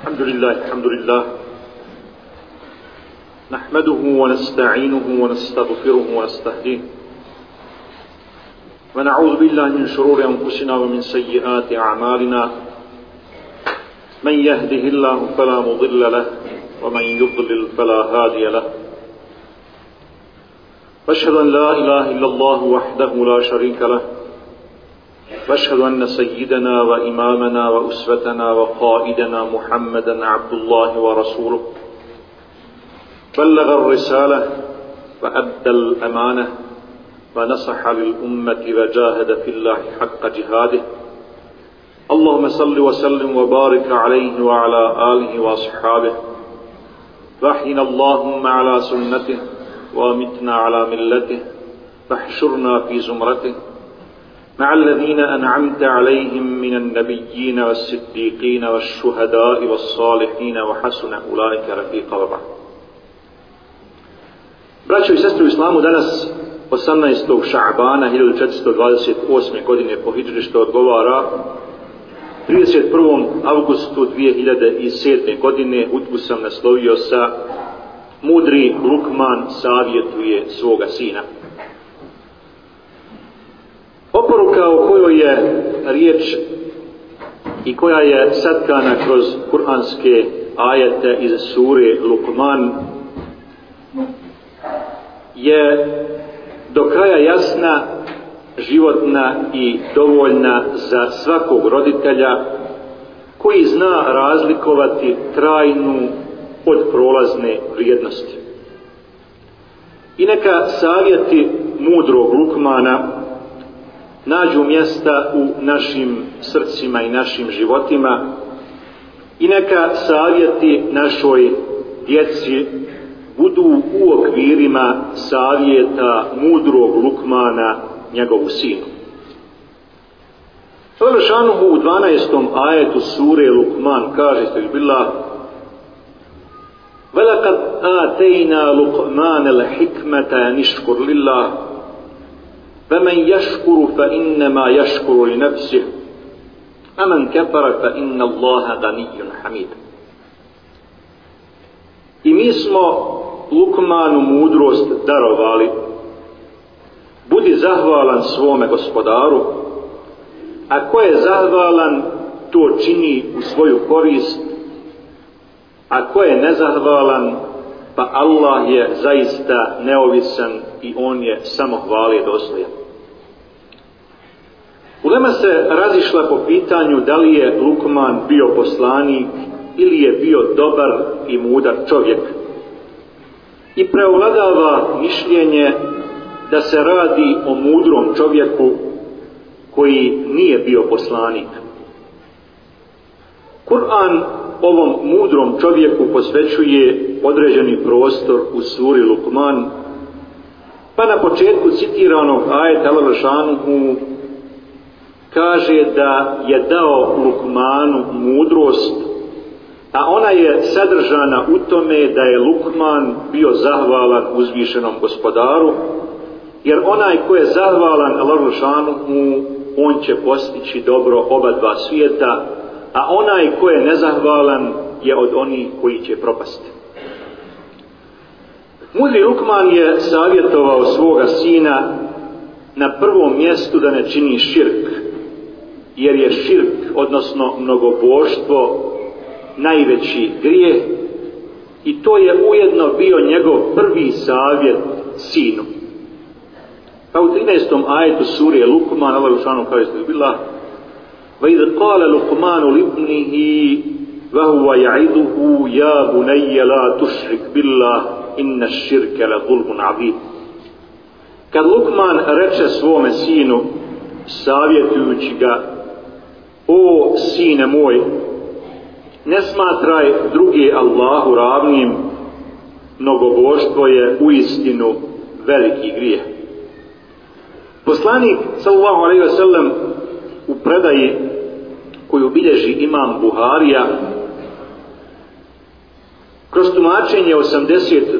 الحمد لله الحمد لله نحمده ونستعينه ونستغفره ونستهديه ونعوذ بالله من شرور أنفسنا ومن سيئات أعمالنا من يهده الله فلا مضل له ومن يضلل فلا هادي له واشهد أن لا إله إلا الله وحده لا شريك له واشهد ان سيدنا وامامنا واسوتنا وقائدنا محمدا عبد الله ورسوله بلغ الرساله وادى الامانه ونصح للامه وجاهد في الله حق جهاده اللهم صل وسلم وبارك عليه وعلى اله واصحابه رحنا اللهم على سنته وامتنا على ملته فاحشرنا في زمرته مع الذين أنعمت عليهم من النبيين والصديقين والشهداء والصالحين وحسن أولئك رفيقا وبعد Braćo i sestri u islamu danas 18. šabana 1428. godine po hijri što odgovara 31. augustu 2007. godine utvu sam naslovio sa Mudri Lukman savjetuje svoga sina. Oporuka o kojoj je riječ i koja je satkana kroz kuranske ajete iz suri Lukman je do kraja jasna životna i dovoljna za svakog roditelja koji zna razlikovati trajnu od prolazne vrijednosti. I neka savjeti mudrog Lukmana nađu mjesta u našim srcima i našim životima i neka savjeti našoj djeci budu u okvirima savjeta mudrog Lukmana, njegovu sinu. Završanuhu u 12. ajetu sure Lukman kaže se bila Velakad atejna Lukman el hikmeta niškur lillah فمن يشكر فإنما يشكر لنفسه فمن كفر فإن الله غني حميد I mi smo Lukmanu mudrost darovali. Budi zahvalan svome gospodaru. A ko je zahvalan, to čini u svoju korist. A ko je nezahvalan, pa Allah je zaista neovisan i on je samo hvalije dosvijen. Ulema se razišla po pitanju da li je Lukman bio poslanik ili je bio dobar i mudar čovjek. I preovladava mišljenje da se radi o mudrom čovjeku koji nije bio poslanik. Kur'an ovom mudrom čovjeku posvećuje određeni prostor u suri Lukman, pa na početku citiranog ajeta Lavršanu kaže da je dao Lukmanu mudrost, a ona je sadržana u tome da je Lukman bio zahvalan uzvišenom gospodaru, jer onaj ko je zahvalan Lalušanu mu, on će postići dobro oba dva svijeta, a onaj ko je nezahvalan je od onih koji će propasti. Mudri Lukman je savjetovao svoga sina na prvom mjestu da ne čini širk, jer je širk, odnosno mnogobožstvo, najveći grijeh i to je ujedno bio njegov prvi savjet sinu. Pa u 13. ajetu surije Lukman, ovaj ušanom kao je ste bila, وَإِذْ قَالَ لُقْمَانُ لِبْنِهِ وَهُوَ يَعِذُهُ يَا بُنَيَّ لَا تُشْرِكْ بِاللَّهِ إِنَّ الشِّرْكَ لَظُلْمٌ عَظِيمٌ Kad Lukman reče svome sinu, savjetujući ga O sine moj, ne smatraj druge Allahu ravnim, mnogoboštvo je u istinu veliki grije. Poslanik sallallahu alejhi ve sellem u predaji koju bilježi Imam Buharija kroz tumačenje 82.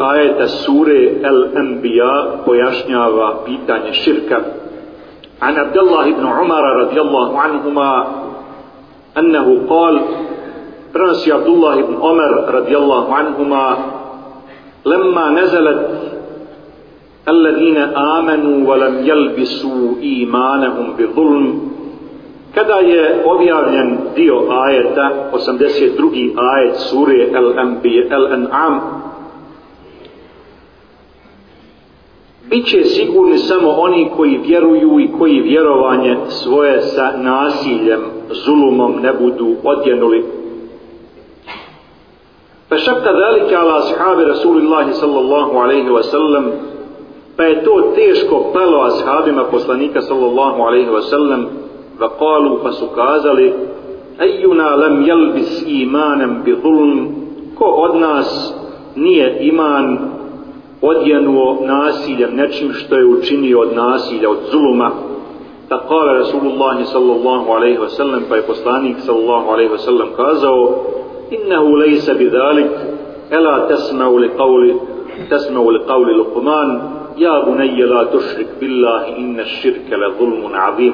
ajeta sure El-Anbiya pojašnjava pitanje širka عن عبد الله بن عمر رضي الله عنهما أنه قال برنسي عبد الله بن عمر رضي الله عنهما لما نزلت الذين آمنوا ولم يلبسوا إيمانهم بظلم kada je objavljen dio ajeta, 82. ajet sure Al-Anbiya, Al-An'am, Bit će sigurni samo oni koji vjeruju i koji vjerovanje svoje sa nasiljem, zulumom ne budu odjenuli. Pa šakta velike ala ashabi Rasulillahi sallallahu alaihi wa sallam, pa je to teško palo ashabima poslanika sallallahu alaihi wa sallam, va kalu pa su kazali, ejuna lam jelbis imanem bi zulm, ko od nas nije iman odjenuo nasiljem nečim što je učinio od nasilja, od zuluma, pa kao Rasulullah sallallahu alaihi wasallam, pa je poslanik sallallahu alaihi wasallam kazao, innehu lejse bi dalik, ela tesmeu li qavli, tesmeu li qavli lukuman, ja bunajje la tušrik billahi, inne širke le zulmun avim.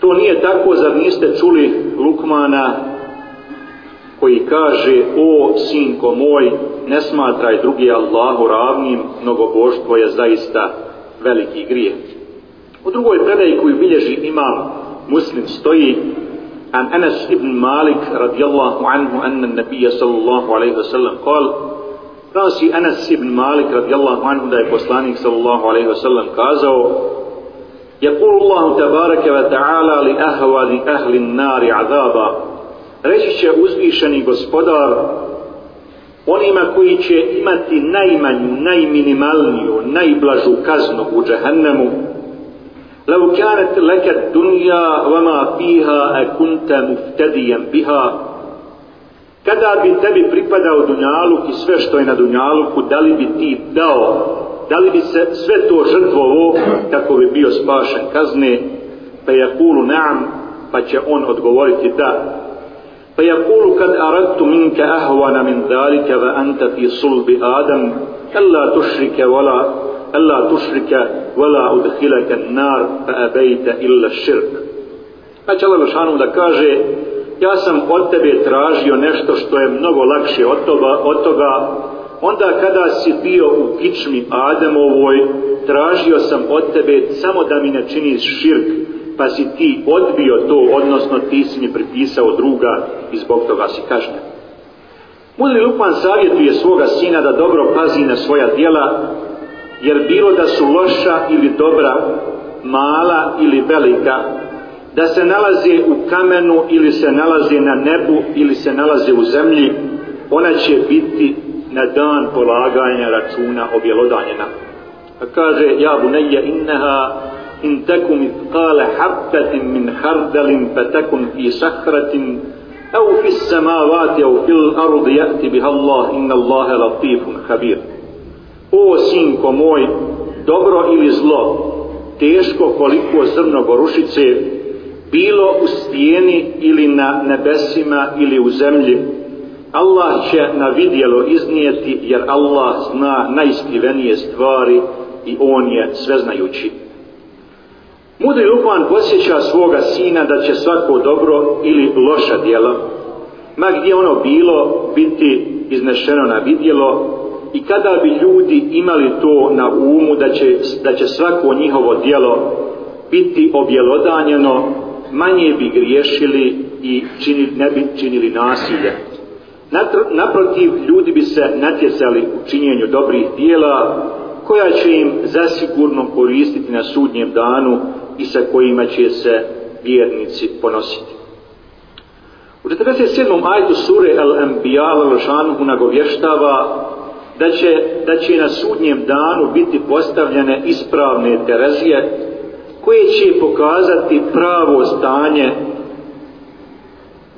To nije tako, zar niste čuli Lukmana koji kaže o sinko moj ne smatraj drugi Allahu ravnim mnogo božstvo je zaista veliki grijeh u drugoj predaji koju bilježi imam muslim stoji an Anas ibn Malik radijallahu anhu anna nabija sallallahu alaihi wa sallam kal prasi Anas ibn Malik radijallahu anhu da je poslanik sallallahu alaihi wa sallam kazao يقول الله تبارك وتعالى لأهوال أهل النار عذابا reći će uzvišeni gospodar onima koji će imati najmanju, najminimalniju, najblažu kaznu u džehennemu لو كانت لك الدنيا وما فيها أكنت مفتديا بها kada bi tebi pripadao dunjaluk i sve što je na dunjaluku da li bi ti dao da li bi se sve to žrtvovo kako bi bio spašen kazne pa je kulu naam pa će on odgovoriti da فيقول قد أردت منك أهون من ذلك وأنت في صلب آدم ألا تشرك ولا ألا تشرك ولا أدخلك النار فأبيت إلا الشرك Znači Allah Lešanu da kaže ja sam od tebe tražio nešto što je mnogo lakše od toga, od toga onda kada si bio u kičmi Ademovoj tražio sam od tebe samo da mi ne činiš širk pa si ti odbio to, odnosno ti si mi pripisao druga i zbog toga si kažnjen. Mudri Lukman savjetuje svoga sina da dobro pazi na svoja dijela, jer bilo da su loša ili dobra, mala ili velika, da se nalaze u kamenu ili se nalaze na nebu ili se nalaze u zemlji, ona će biti na dan polaganja računa objelodanjena. A kaže, ja bu neje inneha, in teku mitkale harpetin min hardelin petekun i sahretin au fis samavati au fil ardi jehti bih Allah inna Allahe latifun habir o sinko moj dobro ili zlo teško koliko zrno borušice bilo u stijeni ili na nebesima ili u zemlji Allah će na vidjelo iznijeti jer Allah zna najskrivenije stvari i On je sveznajući. znajući. Mudri Lukman posjeća svoga sina da će svako dobro ili loša djela, ma gdje ono bilo, biti iznešeno na vidjelo i kada bi ljudi imali to na umu da će, da će svako njihovo djelo biti objelodanjeno, manje bi griješili i činili, ne bi činili nasilje. Naprotiv, ljudi bi se natjecali u činjenju dobrih dijela, koja će im zasigurno koristiti na sudnjem danu, i sa kojima će se vjernici ponositi. U 47. ajdu sure Al-Anbiya Al-Rashanuhu nagovještava da će, da će na sudnjem danu biti postavljene ispravne terezije koje će pokazati pravo stanje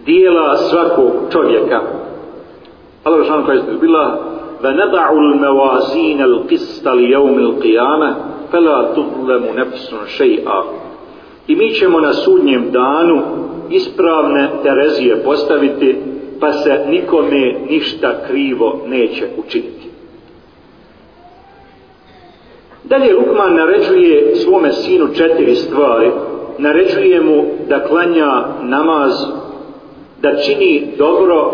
dijela svakog čovjeka. Al-Rashanuhu kaže bila ve neda'u l-mevazine l-qista l-jevmi l-qijame fela tuhlemu nefsun šeja. I mi ćemo na sudnjem danu ispravne Terezije postaviti, pa se nikome ništa krivo neće učiniti. Dalje Lukman naređuje svome sinu četiri stvari. Naređuje mu da klanja namaz, da čini dobro,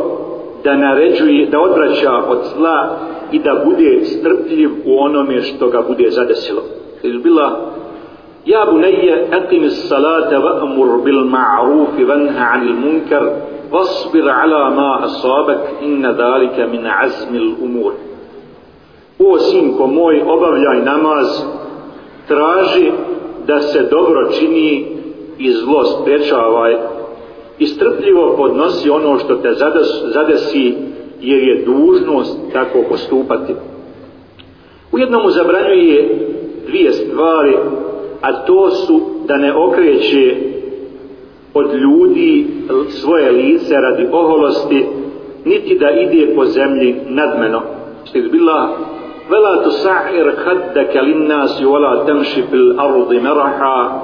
da naređuje, da odvraća od zla i da bude strpljiv u onome što ga bude zadesilo kaže bila ja bunaje aqim as-salata wa amur bil ma'ruf wa nha 'anil munkar wasbir 'ala ma asabak in zalika min azm al-umur o sinko moj obavljaj namaz traži da se dobro čini i zlo sprečavaj i strpljivo podnosi ono što te zadesi jer je dužnost tako postupati. Ujednom mu zabranjuje dvije stvari, a to su da ne okreće od ljudi svoje lice radi oholosti, niti da ide po zemlji nadmeno. Stig bila Vela tu sa'ir hadda kalinna si vela temši bil ardi meraha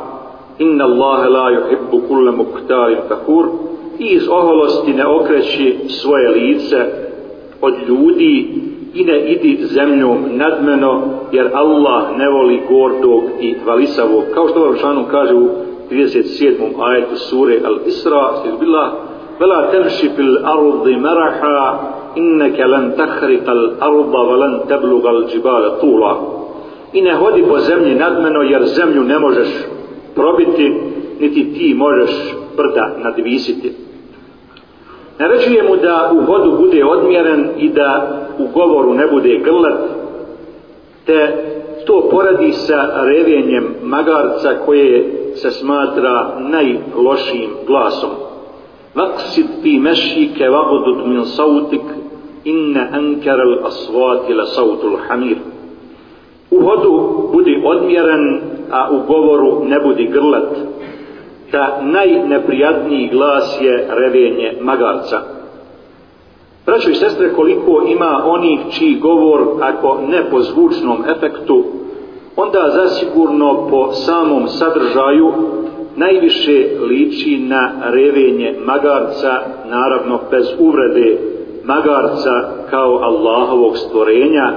inna Allahe la juhibbu kulle muktari fakur i iz oholosti ne okreći svoje lice od ljudi i ne idi zemljom nadmeno, jer Allah ne voli gordog i valisavog. Kao što vam šanom kaže u 37. ajetu sure Al-Isra, sviđu bila, Vela temši bil ardi maraha, inneke len tahrita l'arda, velen tebluga l'đibale tula. I ne hodi po zemlji nadmeno, jer zemlju ne možeš probiti, niti ti možeš brda nadvisiti. Naređuje mu da u vodu bude odmjeren i da u govoru ne bude grlat, te to poradi sa revjenjem magarca koje se smatra najlošijim glasom. Vaksid fi mešike vagudud min sautik inne ankaral asvati la sautul hamir. U hodu budi odmjeren, a u govoru ne budi grlat. Ta najneprijatniji glas je revjenje magarca. Braćo i sestre, koliko ima onih čiji govor, ako ne po zvučnom efektu, onda zasigurno po samom sadržaju najviše liči na revenje magarca, naravno bez uvrede magarca kao Allahovog stvorenja,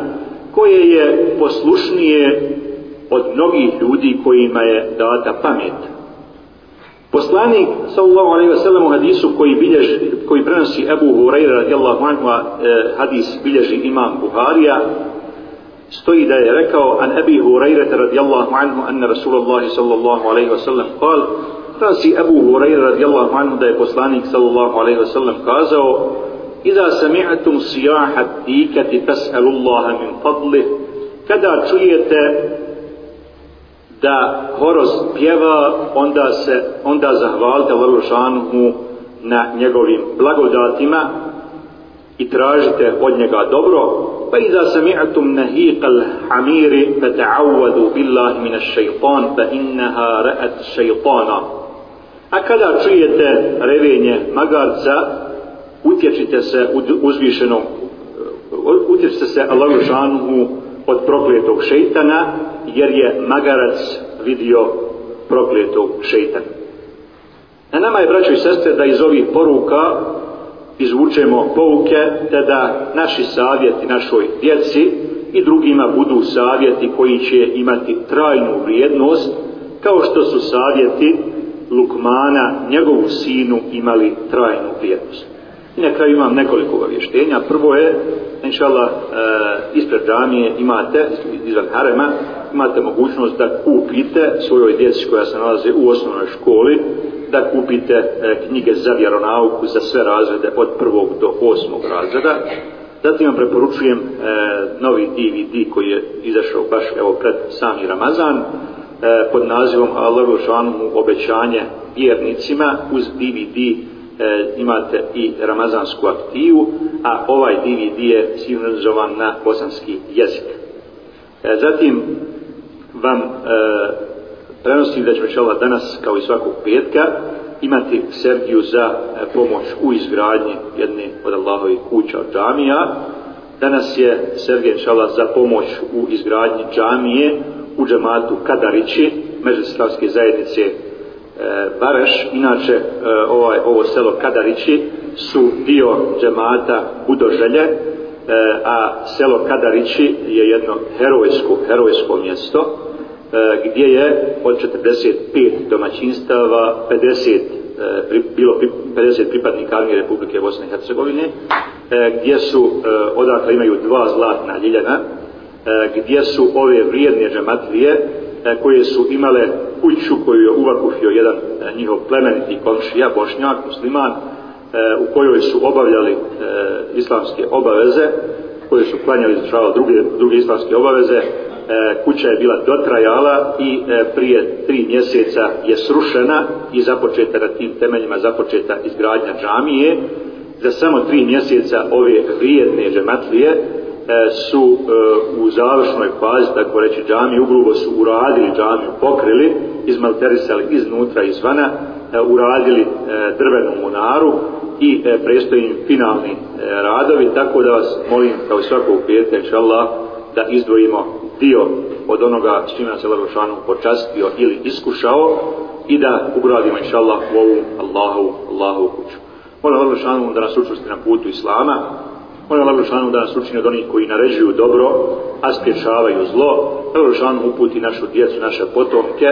koje je poslušnije od mnogih ljudi kojima je data pameta. Poslanik sallallahu alejhi ve sellem u hadisu koji bilježi koji prenosi Abu Hurajra radijallahu anhu e, hadis bilježi Imam Buharija stoji da je rekao an Abi Hurajra radijallahu anhu anna Rasulullah sallallahu alejhi ve sellem qal prenosi Abu Hurajra radijallahu anhu da je poslanik sallallahu alejhi ve sellem kazao Iza sami'atum sijaha dikati fas'alullaha min fadlih kada čujete da horos pjeva, onda se onda zahvalite Lelušanu mu na njegovim blagodatima i tražite od njega dobro. Pa iza sami'atum nahiqal hamiri fa ta'awadu billahi min ash-shaytan fa innaha ra'at shaytana. A kada čujete revenje magarca, utječite se uzvišenom, utječite se Allahu od prokletog šeitana, jer je magarac vidio prokletog šeitan. Na nama je, braćo i sestre, da iz ovih poruka izvučemo pouke, te da naši savjeti našoj djeci i drugima budu savjeti koji će imati trajnu vrijednost, kao što su savjeti Lukmana, njegovu sinu, imali trajnu vrijednost. I na kraju imam nekoliko obavještenja. Prvo je, inšala, e, eh, ispred džamije imate, izvan harema, imate mogućnost da kupite svojoj djeci koja se nalazi u osnovnoj školi, da kupite e, knjige za vjeronauku za sve razrede od prvog do osmog razreda. Zatim vam preporučujem e, novi DVD koji je izašao baš evo pred sami Ramazan e, pod nazivom Allahu Žanomu obećanje vjernicima uz DVD e, imate i ramazansku aktivu, a ovaj DVD je sinonizovan na bosanski jezik. E, zatim, vam e, prenosim da ćemo čela danas kao i svakog petka imati Sergiju za e, pomoć u izgradnji jedne od Allahove kuća od džamija danas je Sergij čela za pomoć u izgradnji džamije u džamatu Kadarići Međuslavske zajednice e, Bareš, inače e, ovaj, ovo selo Kadarići su dio džemata Budoželje, e, a selo Kadarići je jedno herojsko, herojsko mjesto e, gdje je od 45 domaćinstava 50 e, pri, bilo pri, 50 pripadnika Armije Republike Bosne i Hercegovine e, gdje su e, odakle imaju dva zlatna ljeljana e, gdje su ove vrijedne žematlije e, koje su imale kuću koju je uvakufio jedan e, njihov plemeniti komšija, bošnjak, musliman, e, u kojoj su obavljali e, islamske obaveze, koje su klanjali izvršavali druge, druge islamske obaveze, e, kuća je bila dotrajala i e, prije tri mjeseca je srušena i započeta na tim temeljima započeta izgradnja džamije. Za samo tri mjeseca ove vrijedne džematlije e, su e, u završnoj fazi, tako reći, džamiju, ugrubo su uradili džamiju, pokrili, izmalterisali iznutra i izvana, e, uradili e, drvenu monaru, i e, predstoji im finalni e, radovi, tako da vas molim kao i svakog prijatelja, inša Allah, da izdvojimo dio od onoga s čime nas je Lerošanu počastio ili iskušao i da ugradimo, inša Allah, u ovu Allahu, Allahu kuću. Molim Lerošanu da nas učusti na putu Islama, Moje Allah Lušanu da nas uči od onih koji naređuju dobro, a spječavaju zlo. Allah Lušanu uputi našu djecu, naše potomke,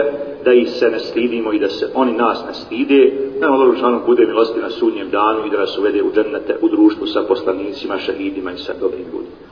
da ih se ne stidimo i da se oni nas ne stide. Da Allah Lušanu bude milosti na sudnjem danu i da nas uvede u džernete, u društvu sa poslanicima, šahidima i sa dobrim ljudima.